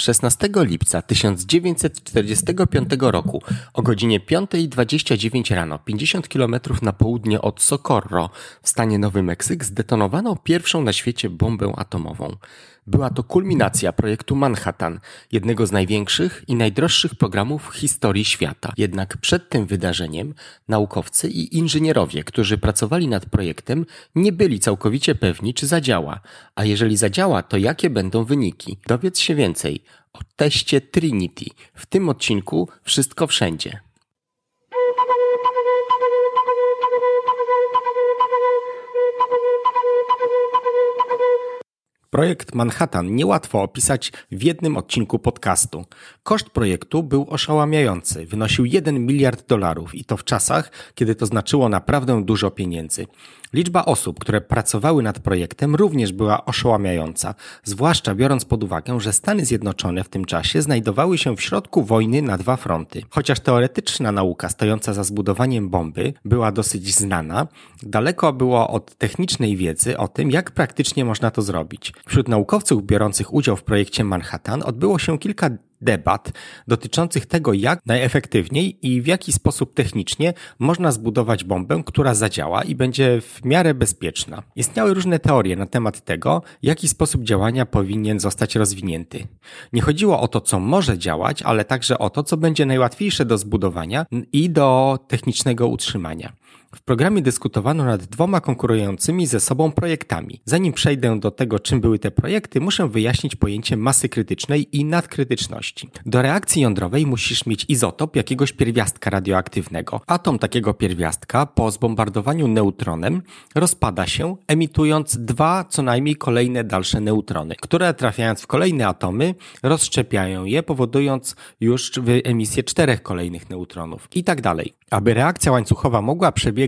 16 lipca 1945 roku o godzinie 5.29 rano, 50 km na południe od Socorro w stanie Nowy Meksyk, zdetonowano pierwszą na świecie bombę atomową. Była to kulminacja projektu Manhattan, jednego z największych i najdroższych programów w historii świata. Jednak przed tym wydarzeniem naukowcy i inżynierowie, którzy pracowali nad projektem, nie byli całkowicie pewni, czy zadziała. A jeżeli zadziała, to jakie będą wyniki? Dowiedz się więcej o teście Trinity. W tym odcinku wszystko wszędzie. Projekt Manhattan niełatwo opisać w jednym odcinku podcastu. Koszt projektu był oszałamiający, wynosił 1 miliard dolarów i to w czasach, kiedy to znaczyło naprawdę dużo pieniędzy. Liczba osób, które pracowały nad projektem również była oszałamiająca, zwłaszcza biorąc pod uwagę, że Stany Zjednoczone w tym czasie znajdowały się w środku wojny na dwa fronty. Chociaż teoretyczna nauka stojąca za zbudowaniem bomby była dosyć znana, daleko było od technicznej wiedzy o tym, jak praktycznie można to zrobić. Wśród naukowców biorących udział w projekcie Manhattan odbyło się kilka debat dotyczących tego, jak najefektywniej i w jaki sposób technicznie można zbudować bombę, która zadziała i będzie w miarę bezpieczna. Istniały różne teorie na temat tego, jaki sposób działania powinien zostać rozwinięty. Nie chodziło o to, co może działać, ale także o to, co będzie najłatwiejsze do zbudowania i do technicznego utrzymania. W programie dyskutowano nad dwoma konkurującymi ze sobą projektami. Zanim przejdę do tego, czym były te projekty, muszę wyjaśnić pojęcie masy krytycznej i nadkrytyczności. Do reakcji jądrowej musisz mieć izotop jakiegoś pierwiastka radioaktywnego. Atom takiego pierwiastka po zbombardowaniu neutronem rozpada się, emitując dwa co najmniej kolejne dalsze neutrony, które trafiając w kolejne atomy rozszczepiają je, powodując już emisję czterech kolejnych neutronów i tak dalej. Aby reakcja łańcuchowa mogła przebiegać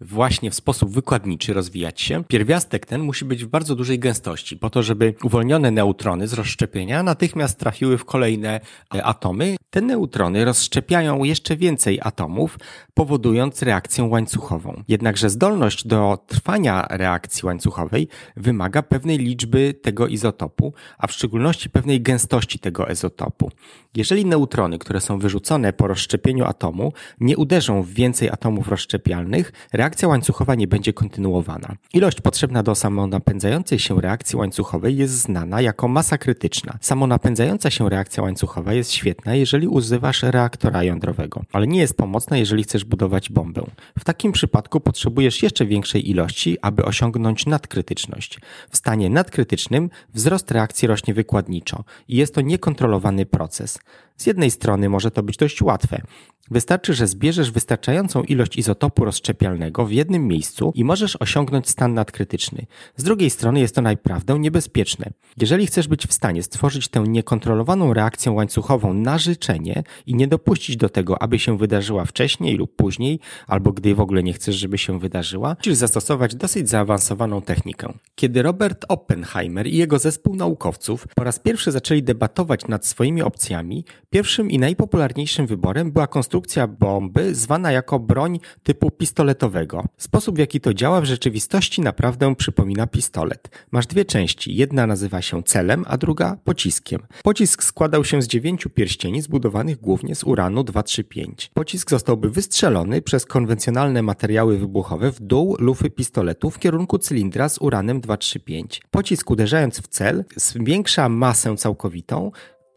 właśnie w sposób wykładniczy, rozwijać się, pierwiastek ten musi być w bardzo dużej gęstości, po to, żeby uwolnione neutrony z rozszczepienia natychmiast trafiły w kolejne e, atomy. Te neutrony rozszczepiają jeszcze więcej atomów, powodując reakcję łańcuchową. Jednakże zdolność do trwania reakcji łańcuchowej wymaga pewnej liczby tego izotopu, a w szczególności pewnej gęstości tego izotopu. Jeżeli neutrony, które są wyrzucone po rozszczepieniu atomu, nie uderzą w więcej atomów rozszczepialnych, reakcja łańcuchowa nie będzie kontynuowana. Ilość potrzebna do samonapędzającej się reakcji łańcuchowej jest znana jako masa krytyczna. Samonapędzająca się reakcja łańcuchowa jest świetna, jeżeli używasz reaktora jądrowego, ale nie jest pomocna, jeżeli chcesz budować bombę. W takim przypadku potrzebujesz jeszcze większej ilości, aby osiągnąć nadkrytyczność. W stanie nadkrytycznym wzrost reakcji rośnie wykładniczo i jest to niekontrolowany proces. Z jednej strony może to być dość łatwe. Wystarczy, że zbierzesz wystarczającą ilość izotopu rozszczepialnego w jednym miejscu i możesz osiągnąć stan nadkrytyczny. Z drugiej strony jest to naprawdę niebezpieczne. Jeżeli chcesz być w stanie stworzyć tę niekontrolowaną reakcję łańcuchową na życzenie i nie dopuścić do tego, aby się wydarzyła wcześniej lub później, albo gdy w ogóle nie chcesz, żeby się wydarzyła, musisz zastosować dosyć zaawansowaną technikę. Kiedy Robert Oppenheimer i jego zespół naukowców po raz pierwszy zaczęli debatować nad swoimi opcjami, pierwszym i najpopularniejszym wyborem była konstrukcja bomby zwana jako broń typu pistoletowego. Sposób w jaki to działa w rzeczywistości naprawdę przypomina pistolet. Masz dwie części, jedna nazywa się celem, a druga pociskiem. Pocisk składał się z dziewięciu pierścieni zbudowanych głównie z uranu 235. Pocisk zostałby wystrzelony przez konwencjonalne materiały wybuchowe w dół lufy pistoletu w kierunku cylindra z uranem 235. Pocisk uderzając w cel zwiększa masę całkowitą,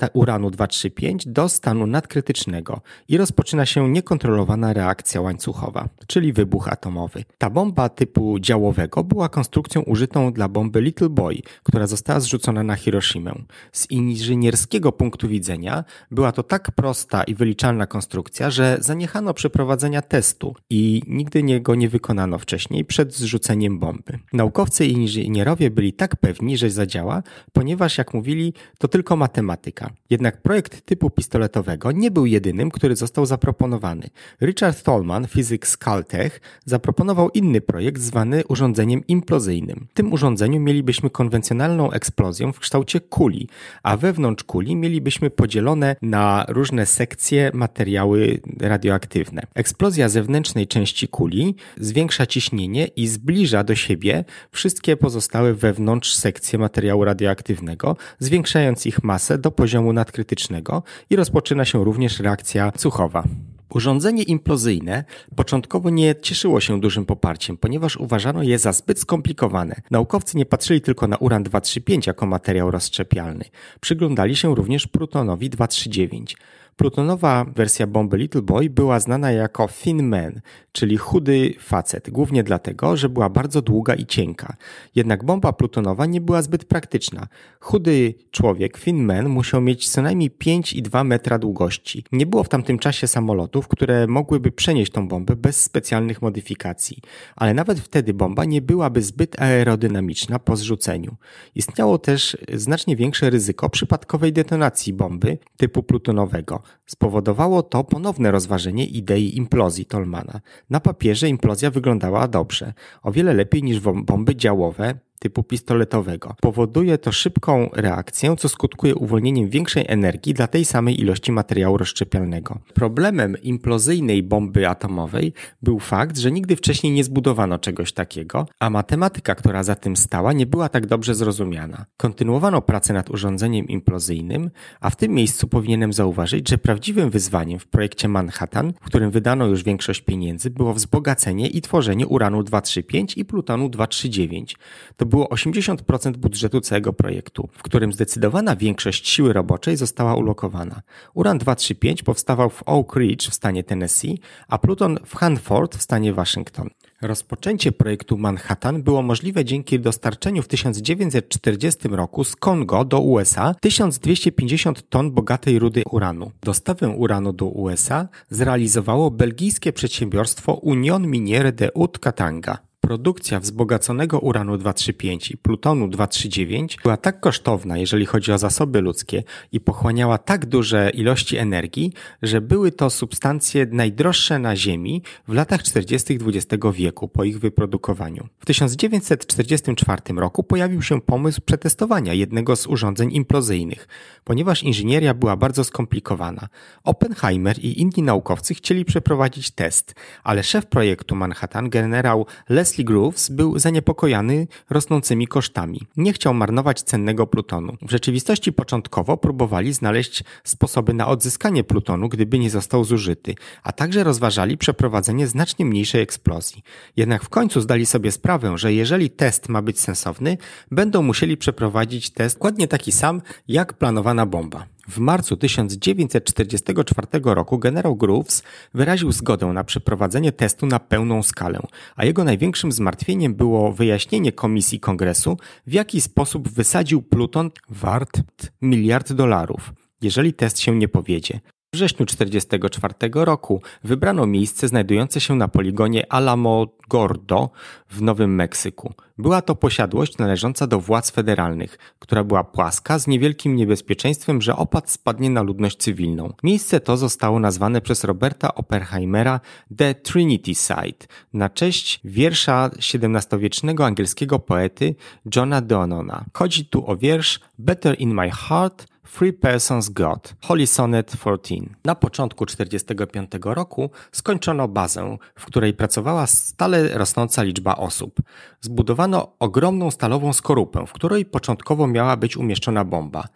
uranu 235 do stanu nadkrytycznego i rozpoczyna się niekontrolowana reakcja łańcuchowa, czyli wybuch atomowy. Ta bomba typu działowego była konstrukcją użytą dla bomby Little Boy, która została zrzucona na Hiroshimę. Z inżynierskiego punktu widzenia była to tak prosta i wyliczalna konstrukcja, że zaniechano przeprowadzenia testu i nigdy go nie wykonano wcześniej przed zrzuceniem bomby. Naukowcy i inżynierowie byli tak pewni, że zadziała, ponieważ jak mówili, to tylko matematyka. Jednak projekt typu pistoletowego nie był jedynym, który został zaproponowany. Richard Tolman, fizyk z Caltech, zaproponował inny projekt zwany urządzeniem implozyjnym. W tym urządzeniu mielibyśmy konwencjonalną eksplozję w kształcie kuli, a wewnątrz kuli mielibyśmy podzielone na różne sekcje materiały radioaktywne. Eksplozja zewnętrznej części kuli zwiększa ciśnienie i zbliża do siebie wszystkie pozostałe wewnątrz sekcje materiału radioaktywnego, zwiększając ich masę do poziomu poziomu nadkrytycznego i rozpoczyna się również reakcja cuchowa. Urządzenie implozyjne początkowo nie cieszyło się dużym poparciem, ponieważ uważano je za zbyt skomplikowane. Naukowcy nie patrzyli tylko na uran 235 jako materiał rozszczepialny. Przyglądali się również plutonowi 239. Plutonowa wersja bomby Little Boy była znana jako Thin Man, czyli chudy facet, głównie dlatego, że była bardzo długa i cienka. Jednak bomba plutonowa nie była zbyt praktyczna. Chudy człowiek, Thin Man, musiał mieć co najmniej 5,2 metra długości. Nie było w tamtym czasie samolotów, które mogłyby przenieść tą bombę bez specjalnych modyfikacji, ale nawet wtedy bomba nie byłaby zbyt aerodynamiczna po zrzuceniu. Istniało też znacznie większe ryzyko przypadkowej detonacji bomby typu plutonowego. Spowodowało to ponowne rozważenie idei implozji Tolmana. Na papierze implozja wyglądała dobrze, o wiele lepiej niż bomby działowe, typu pistoletowego. Powoduje to szybką reakcję, co skutkuje uwolnieniem większej energii dla tej samej ilości materiału rozszczepialnego. Problemem implozyjnej bomby atomowej był fakt, że nigdy wcześniej nie zbudowano czegoś takiego, a matematyka, która za tym stała, nie była tak dobrze zrozumiana. Kontynuowano pracę nad urządzeniem implozyjnym, a w tym miejscu powinienem zauważyć, że prawdziwym wyzwaniem w projekcie Manhattan, w którym wydano już większość pieniędzy, było wzbogacenie i tworzenie uranu 235 i plutonu 239. To było 80% budżetu całego projektu, w którym zdecydowana większość siły roboczej została ulokowana. Uran 235 powstawał w Oak Ridge w stanie Tennessee, a Pluton w Hanford w stanie Waszyngton. Rozpoczęcie projektu Manhattan było możliwe dzięki dostarczeniu w 1940 roku z Kongo do USA 1250 ton bogatej rudy uranu. Dostawę uranu do USA zrealizowało belgijskie przedsiębiorstwo Union Miniere de Haute-Katanga. Produkcja wzbogaconego uranu 235 i plutonu 239 była tak kosztowna, jeżeli chodzi o zasoby ludzkie i pochłaniała tak duże ilości energii, że były to substancje najdroższe na Ziemi w latach 40. XX wieku po ich wyprodukowaniu. W 1944 roku pojawił się pomysł przetestowania jednego z urządzeń implozyjnych, ponieważ inżynieria była bardzo skomplikowana. Oppenheimer i inni naukowcy chcieli przeprowadzić test, ale szef projektu Manhattan, generał Leslie Leslie Groves był zaniepokojony rosnącymi kosztami. Nie chciał marnować cennego plutonu. W rzeczywistości początkowo próbowali znaleźć sposoby na odzyskanie plutonu, gdyby nie został zużyty, a także rozważali przeprowadzenie znacznie mniejszej eksplozji. Jednak w końcu zdali sobie sprawę, że jeżeli test ma być sensowny, będą musieli przeprowadzić test dokładnie taki sam jak planowana bomba. W marcu 1944 roku generał Groves wyraził zgodę na przeprowadzenie testu na pełną skalę, a jego największym zmartwieniem było wyjaśnienie Komisji Kongresu, w jaki sposób wysadził pluton wart miliard dolarów, jeżeli test się nie powiedzie. W wrześniu 1944 roku wybrano miejsce znajdujące się na poligonie Alamo Gordo w Nowym Meksyku. Była to posiadłość należąca do władz federalnych, która była płaska z niewielkim niebezpieczeństwem, że opad spadnie na ludność cywilną. Miejsce to zostało nazwane przez Roberta Oppenheimera The Trinity Site na cześć wiersza XVII-wiecznego angielskiego poety Johna Donona. Chodzi tu o wiersz Better in my heart Three Persons God, Holy Sonnet 14. Na początku 1945 roku skończono bazę, w której pracowała stale rosnąca liczba osób. Zbudowano ogromną stalową skorupę, w której początkowo miała być umieszczona bomba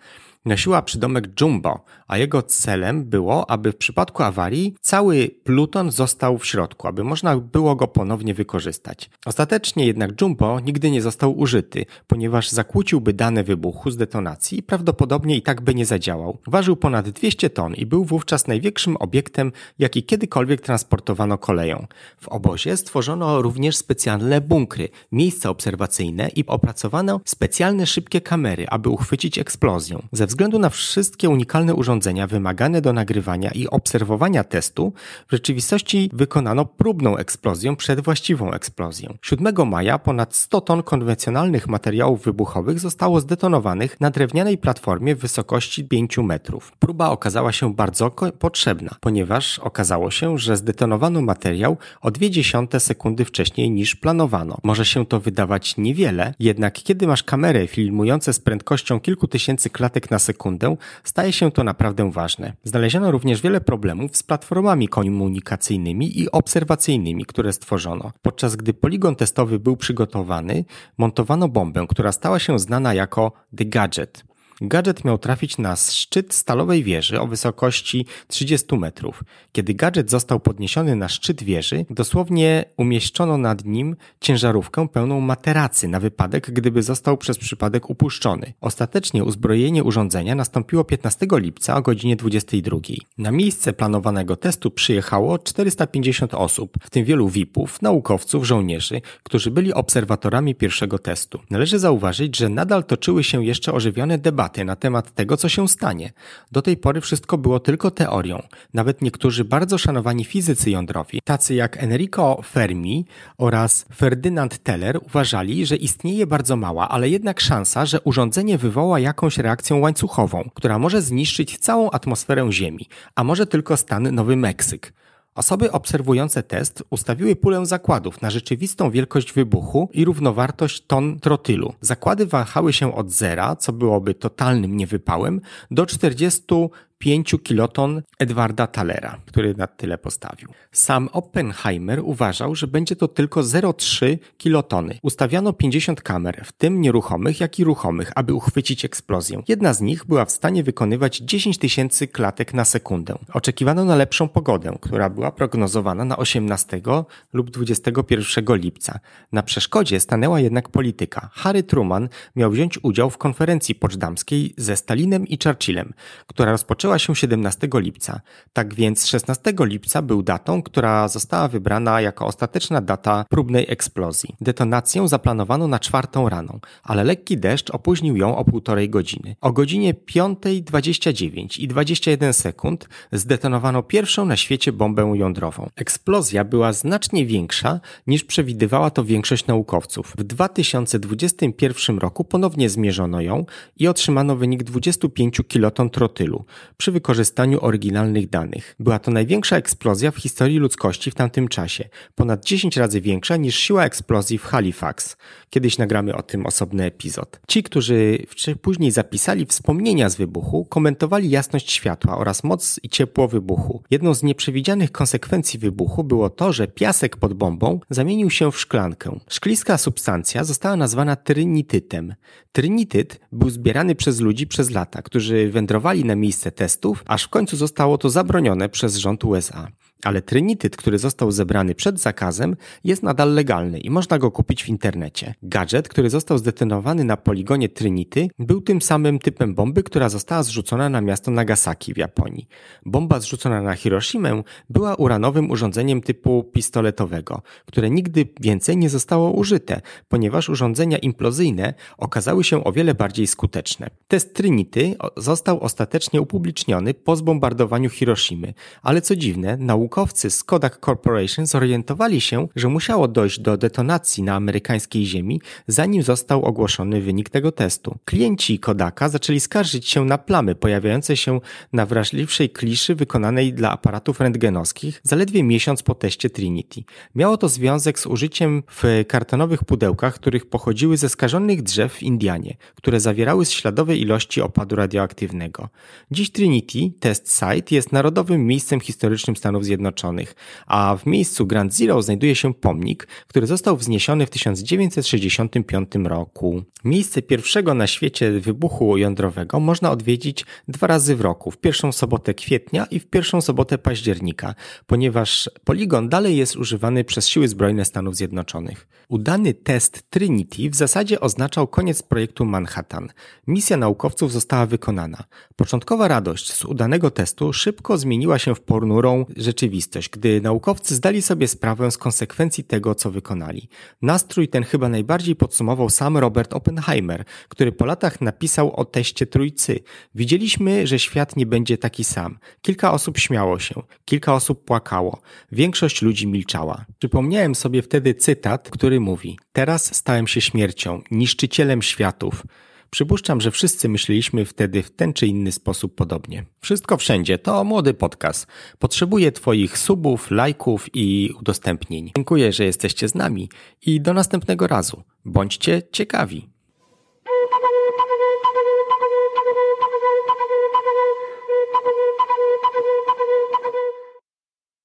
nosiła przydomek Jumbo, a jego celem było, aby w przypadku awarii cały pluton został w środku, aby można było go ponownie wykorzystać. Ostatecznie jednak Jumbo nigdy nie został użyty, ponieważ zakłóciłby dane wybuchu z detonacji i prawdopodobnie i tak by nie zadziałał. Ważył ponad 200 ton i był wówczas największym obiektem, jaki kiedykolwiek transportowano koleją. W obozie stworzono również specjalne bunkry, miejsca obserwacyjne i opracowano specjalne szybkie kamery, aby uchwycić eksplozję. Ze względu na wszystkie unikalne urządzenia wymagane do nagrywania i obserwowania testu, w rzeczywistości wykonano próbną eksplozję przed właściwą eksplozją. 7 maja ponad 100 ton konwencjonalnych materiałów wybuchowych zostało zdetonowanych na drewnianej platformie w wysokości 5 metrów. Próba okazała się bardzo potrzebna, ponieważ okazało się, że zdetonowano materiał o 0,2 sekundy wcześniej niż planowano. Może się to wydawać niewiele, jednak kiedy masz kamerę filmujące z prędkością kilku tysięcy klatek na sekundę, staje się to naprawdę ważne. Znaleziono również wiele problemów z platformami komunikacyjnymi i obserwacyjnymi, które stworzono. Podczas gdy poligon testowy był przygotowany, montowano bombę, która stała się znana jako The Gadget. Gadżet miał trafić na szczyt stalowej wieży o wysokości 30 metrów. Kiedy gadżet został podniesiony na szczyt wieży, dosłownie umieszczono nad nim ciężarówkę pełną materacy na wypadek, gdyby został przez przypadek upuszczony. Ostatecznie uzbrojenie urządzenia nastąpiło 15 lipca o godzinie 22. Na miejsce planowanego testu przyjechało 450 osób, w tym wielu VIP-ów, naukowców, żołnierzy, którzy byli obserwatorami pierwszego testu. Należy zauważyć, że nadal toczyły się jeszcze ożywione debaty na temat tego, co się stanie. Do tej pory wszystko było tylko teorią. Nawet niektórzy bardzo szanowani fizycy jądrowi, tacy jak Enrico Fermi oraz Ferdynand Teller, uważali, że istnieje bardzo mała, ale jednak szansa, że urządzenie wywoła jakąś reakcję łańcuchową, która może zniszczyć całą atmosferę Ziemi, a może tylko stan Nowy Meksyk. Osoby obserwujące test ustawiły pulę zakładów na rzeczywistą wielkość wybuchu i równowartość ton trotylu. Zakłady wahały się od zera, co byłoby totalnym niewypałem, do 40 5 kiloton Edwarda Thalera, który na tyle postawił. Sam Oppenheimer uważał, że będzie to tylko 0,3 kilotony. Ustawiano 50 kamer, w tym nieruchomych, jak i ruchomych, aby uchwycić eksplozję. Jedna z nich była w stanie wykonywać 10 tysięcy klatek na sekundę. Oczekiwano na lepszą pogodę, która była prognozowana na 18 lub 21 lipca. Na przeszkodzie stanęła jednak polityka. Harry Truman miał wziąć udział w konferencji poczdamskiej ze Stalinem i Churchillem, która rozpoczęła rozpoczęła się 17 lipca. Tak więc 16 lipca był datą, która została wybrana jako ostateczna data próbnej eksplozji. Detonację zaplanowano na czwartą rano, ale lekki deszcz opóźnił ją o półtorej godziny. O godzinie 5.29 i 21 sekund zdetonowano pierwszą na świecie bombę jądrową. Eksplozja była znacznie większa niż przewidywała to większość naukowców. W 2021 roku ponownie zmierzono ją i otrzymano wynik 25 kiloton trotylu przy wykorzystaniu oryginalnych danych. Była to największa eksplozja w historii ludzkości w tamtym czasie, ponad 10 razy większa niż siła eksplozji w Halifax. Kiedyś nagramy o tym osobny epizod. Ci, którzy później zapisali wspomnienia z wybuchu, komentowali jasność światła oraz moc i ciepło wybuchu. Jedną z nieprzewidzianych konsekwencji wybuchu było to, że piasek pod bombą zamienił się w szklankę. Szkliska substancja została nazwana trinitytem. Trinityt był zbierany przez ludzi przez lata, którzy wędrowali na miejsce testów, aż w końcu zostało to zabronione przez rząd USA. Ale trinityt, który został zebrany przed zakazem, jest nadal legalny i można go kupić w internecie. Gadżet, który został zdetonowany na poligonie Trinity, był tym samym typem bomby, która została zrzucona na miasto Nagasaki w Japonii. Bomba zrzucona na Hiroshimę była uranowym urządzeniem typu pistoletowego, które nigdy więcej nie zostało użyte, ponieważ urządzenia implozyjne okazały się o wiele bardziej skuteczne. Test Trinity został ostatecznie upubliczniony po zbombardowaniu Hiroshimy, ale co dziwne, nauka naukowcy z Kodak Corporation zorientowali się, że musiało dojść do detonacji na amerykańskiej ziemi, zanim został ogłoszony wynik tego testu. Klienci Kodaka zaczęli skarżyć się na plamy pojawiające się na wrażliwszej kliszy wykonanej dla aparatów rentgenowskich zaledwie miesiąc po teście Trinity. Miało to związek z użyciem w kartonowych pudełkach, których pochodziły ze skażonych drzew w Indianie, które zawierały śladowe ilości opadu radioaktywnego. Dziś Trinity Test Site jest narodowym miejscem historycznym Stanów Zjednoczonych Zjednoczonych, a w miejscu Grand Zero znajduje się pomnik, który został wzniesiony w 1965 roku. Miejsce pierwszego na świecie wybuchu jądrowego można odwiedzić dwa razy w roku, w pierwszą sobotę kwietnia i w pierwszą sobotę października, ponieważ poligon dalej jest używany przez siły zbrojne Stanów Zjednoczonych. Udany test Trinity w zasadzie oznaczał koniec projektu Manhattan. Misja naukowców została wykonana. Początkowa radość z udanego testu szybko zmieniła się w ponurą rzeczywistość, gdy naukowcy zdali sobie sprawę z konsekwencji tego, co wykonali. Nastrój ten chyba najbardziej podsumował sam Robert Oppenheimer, który po latach napisał o teście trójcy. Widzieliśmy, że świat nie będzie taki sam. Kilka osób śmiało się, kilka osób płakało, większość ludzi milczała. Przypomniałem sobie wtedy cytat, który mówi: Teraz stałem się śmiercią, niszczycielem światów. Przypuszczam, że wszyscy myśleliśmy wtedy w ten czy inny sposób podobnie. Wszystko wszędzie to młody podcast. Potrzebuję Twoich subów, lajków i udostępnień. Dziękuję, że jesteście z nami i do następnego razu. Bądźcie ciekawi.